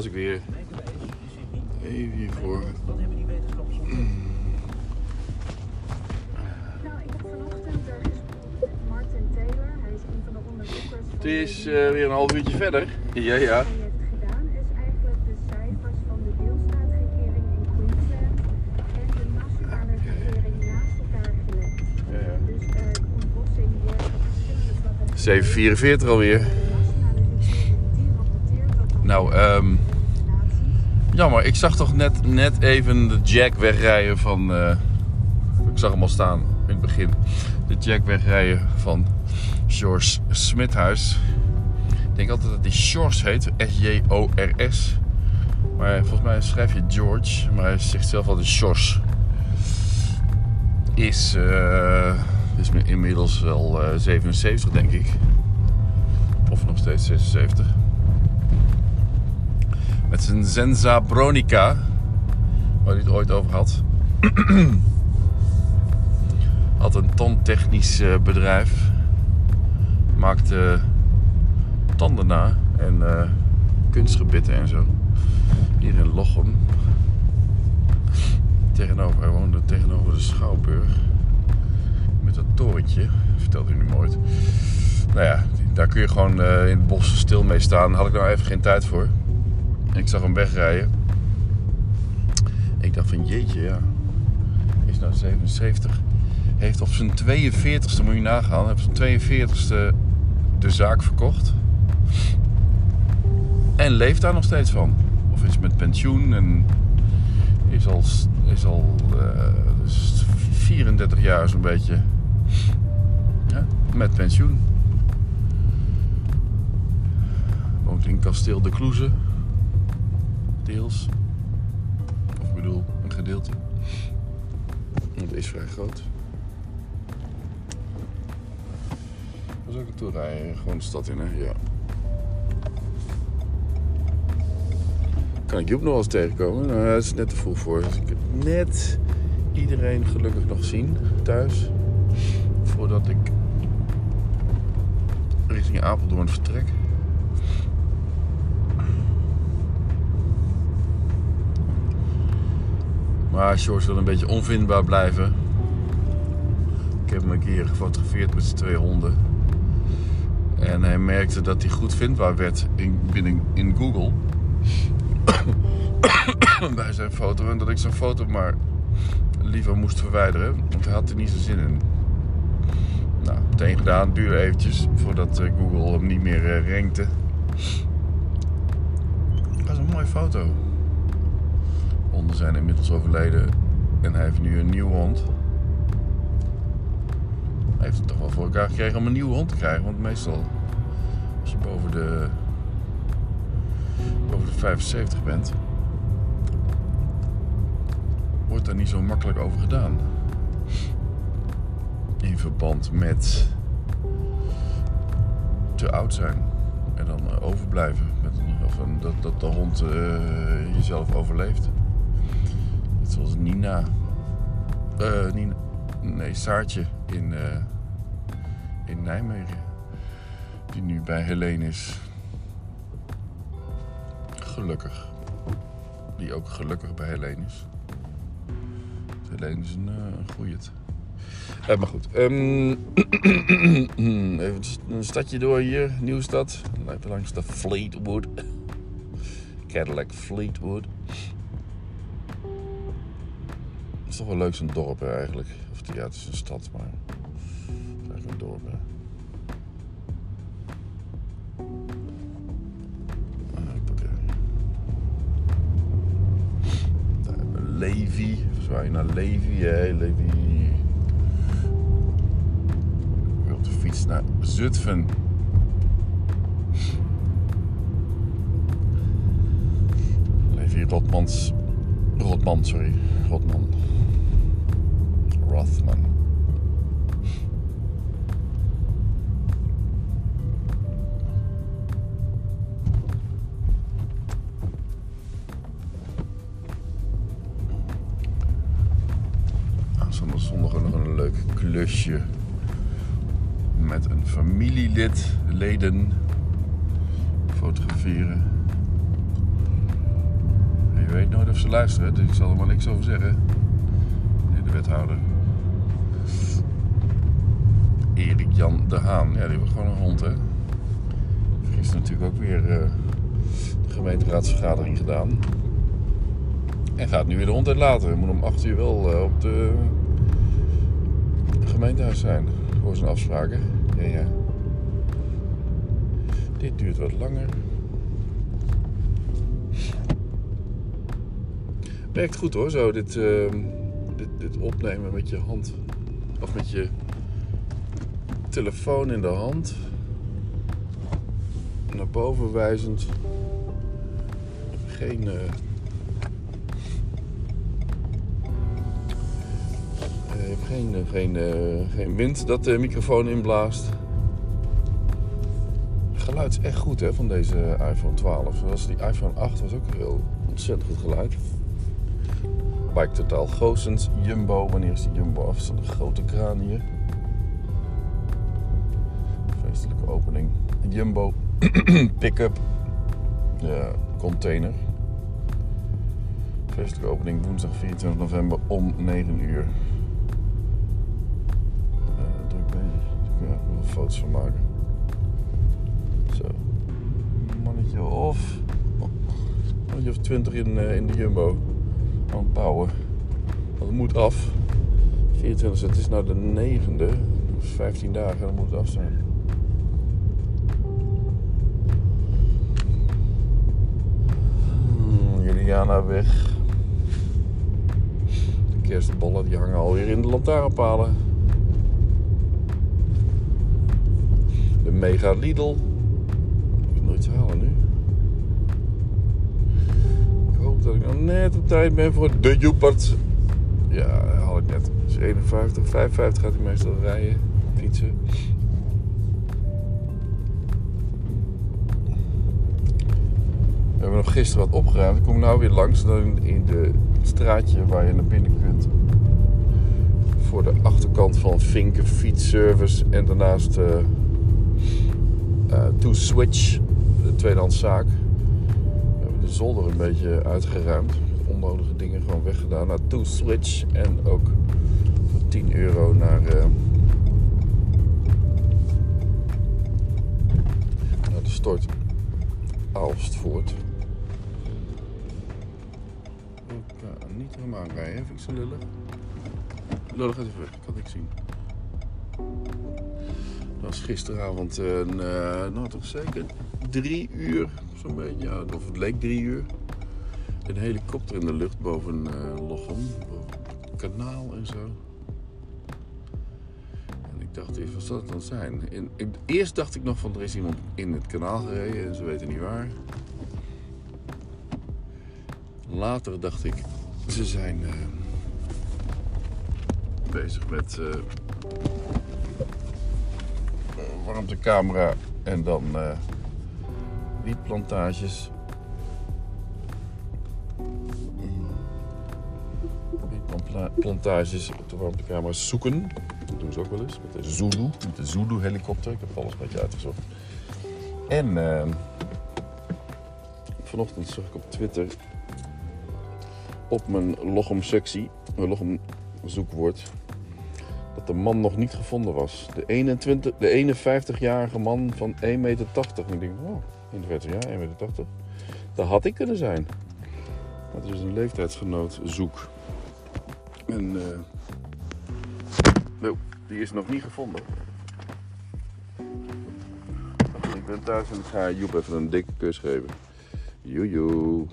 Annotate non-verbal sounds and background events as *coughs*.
was ik weer. Even hiervoor. Nou, ik heb vanochtend er is Martin Taylor, hij is een van de onderzoekers. Het is eh, weer een half uurtje verder. Ja, ja. Wat hij heeft gedaan is eigenlijk de cijfers van de deelstaatregering in Queensland en de nationale regering naast elkaar gelegd. ja, ja. Dus eh, de ontbossing wordt op verschillende vlakken. 7.44 alweer. Nou, ehm, naties jammer. Ik zag toch net, net even de Jack wegrijden van... eh, ik zag hem al staan in het begin. De Jack wegrijden van George Smithuis. Ik denk altijd dat hij Shores heet. S-J-O-R-S. Maar volgens mij schrijf je George. Maar hij zegt zelf altijd George. Is, eh, is inmiddels wel eh, 77 denk ik. Of nog steeds 76. Met zijn Zenza Bronica. Waar hij het ooit over had. *clears throat* had een tandtechnisch eh, bedrijf. Maakte tanden na. En eh, kunstgebitten en zo. Hier in Lochem. Tegenover, hij woonde tegenover de Schouwburg. Met dat torentje. Vertelt u nu nooit. Nou ja, daar kun je gewoon eh, in het bos stil mee staan. Had ik nou even geen tijd voor. Ik zag hem wegrijden. Ik dacht van jeetje, ja. Is nou 77. Heeft op zijn 42ste, moet je nagaan, op zijn 42ste de zaak verkocht. En leeft daar nog steeds van. Of is met pensioen en is al, is al eh, dus 34 jaar zo'n beetje ja, met pensioen. Woont in Kasteel de Kloeze. Deels. Of ik bedoel, een gedeelte. Het is vrij groot. Is ook een toerrijden, gewoon de stad in, hè? Ja. Kan ik Joep nog wel eens tegenkomen? Nou, dat is net te vroeg voor. Dus ik heb net iedereen gelukkig nog zien thuis. Voordat ik richting Apeldoorn vertrek. Maar George wil een beetje onvindbaar blijven. Ik heb hem een keer gefotografeerd met zijn twee honden. En hij merkte dat hij goed vindbaar werd in, binnen, in Google. *coughs* bij zijn foto. En dat ik zijn foto maar liever moest verwijderen. Want hij had er niet zo zin in. Nou, meteen gedaan. Duurde eventjes voordat eh, Google hem niet meer eh, rankte. Dat was een mooie foto. Honden zijn inmiddels overleden. En hij heeft nu een nieuwe hond. Hij heeft het toch wel voor elkaar gekregen om een nieuwe hond te krijgen. Want meestal, als je boven de, boven de 75 bent, wordt daar niet zo makkelijk over gedaan. In verband met te oud zijn. En dan eh, overblijven. Met of een, dat, dat de hond eh, jezelf overleeft. Zoals Nina. Eh, Nina. Nee, Saartje in, eh, in Nijmegen. Die nu bij Helene is. Gelukkig. Die ook gelukkig bij Helene is. Helene is een, een goeie. Maar goed. ehm, *clears throat* even een stadje door hier. Nieuwstad. Even langs de Fleetwood. Cadillac Fleetwood. Is toch wel leuk zo'n dorp eigenlijk. Of ja, het is een stad, maar het is eigenlijk een dorp. Hè. Ah, Levi. Zwaai naar Levi, hè, Levi. Weer op de fiets naar Zutphen. Levi Rotmans. Rotman, sorry. Rotman. Rothman. Zondag, zondag nog een leuk klusje met een familielid, leden fotograferen. je weet nooit of ze luisteren, dus ik zal er maar niks over zeggen. Nee, de wethouder. Erik Jan de Haan. Ja, die heeft gewoon een hond, hè. Gisteren natuurlijk ook weer eh, de gemeenteraadsvergadering gedaan. En gaat nu weer de hond uitlaten. Moet om 8 uur wel eh, op de gemeentehuis zijn. Voor zijn afspraken. Ja, ja. Dit duurt wat langer. Werkt goed hoor, zo dit, ehm, dit, dit opnemen met je hand. Of met je telefoon in de hand. Naar boven wijzend. Geen. eh, eh, geen, eh, geen, geen wind dat de microfoon inblaast. Het geluid is echt goed hè, van deze iPhone 12. Zoals die iPhone 8 was ook heel ontzettend goed geluid. Bike Totaal Goossens, Jumbo. Wanneer is die Jumbo af? Dat een grote kraan hier? Feestelijke opening. Jumbo *clears throat* pick-up container. Feestelijke opening woensdag 24 november om 9 uur. Eh, druk bezig. Daar kun je ook wel foto's van maken. Zo. Mannetje of. Mannetje of 20 in, eh, in de Jumbo. Aan het bouwen. Het moet af. 24, het is nou de negende. 15 dagen, dan moet het af zijn. Hmm, Juliana-weg. De kerstballen die hangen alweer in de lantaarnpalen. De Mega Lidl. Ik moet nooit halen nu. Ik hoop dat ik nog net op tijd ben voor de Joepert. Ja, haal ik net. Het is 51, 55 gaat hij meestal rijden, fietsen. We hebben nog gisteren wat opgeruimd. Ik kom nou weer langs dan in de straatje waar je naar binnen kunt. Voor de achterkant van Vinken Fietsservice en daarnaast eh eh, To Switch, de tweedehandszaak. We hebben de zolder een beetje uitgeruimd. Onnodige dingen gewoon weggedaan naar To Switch en ook voor 10 euro naar, eh, naar de stort Aalstvoort. Ik niet helemaal aanrijden, vind ik zo lullig. Lullig gaat weg, ik kan niks zien. Dat was gisteravond een, eh, nou toch zeker drie uur, zo'n beetje. Ja, of het leek drie uur. Een helikopter in de lucht boven eh Lochem, boven kanaal en zo. En ik dacht eerst, wat zal het dan zijn? Ik, eerst dacht ik nog van, er is iemand in het kanaal gereden en ze weten niet waar. Later dacht ik, ze zijn eh, bezig met eh, warmtecamera en dan eh wietplantages. Wietplantages op de warmtecamera zoeken. Dat doen ze ook wel eens met de Zulu, met de Zulu helikopter. Ik heb alles een beetje uitgezocht. En vanochtend zag ik op Twitter op mijn logom sectie, mijn logom zoekwoord, dat de man nog niet gevonden was. De, 21, de 51-jarige man van 1,80 meter. En ik denk, oh, 41 jaar, 1,80 meter. Dat had ik kunnen zijn. Dat is een leeftijdsgenoot zoek. En nou, die is nog niet gevonden. Ik ben thuis en ik ga Joep even een dikke kus geven. Joejoe.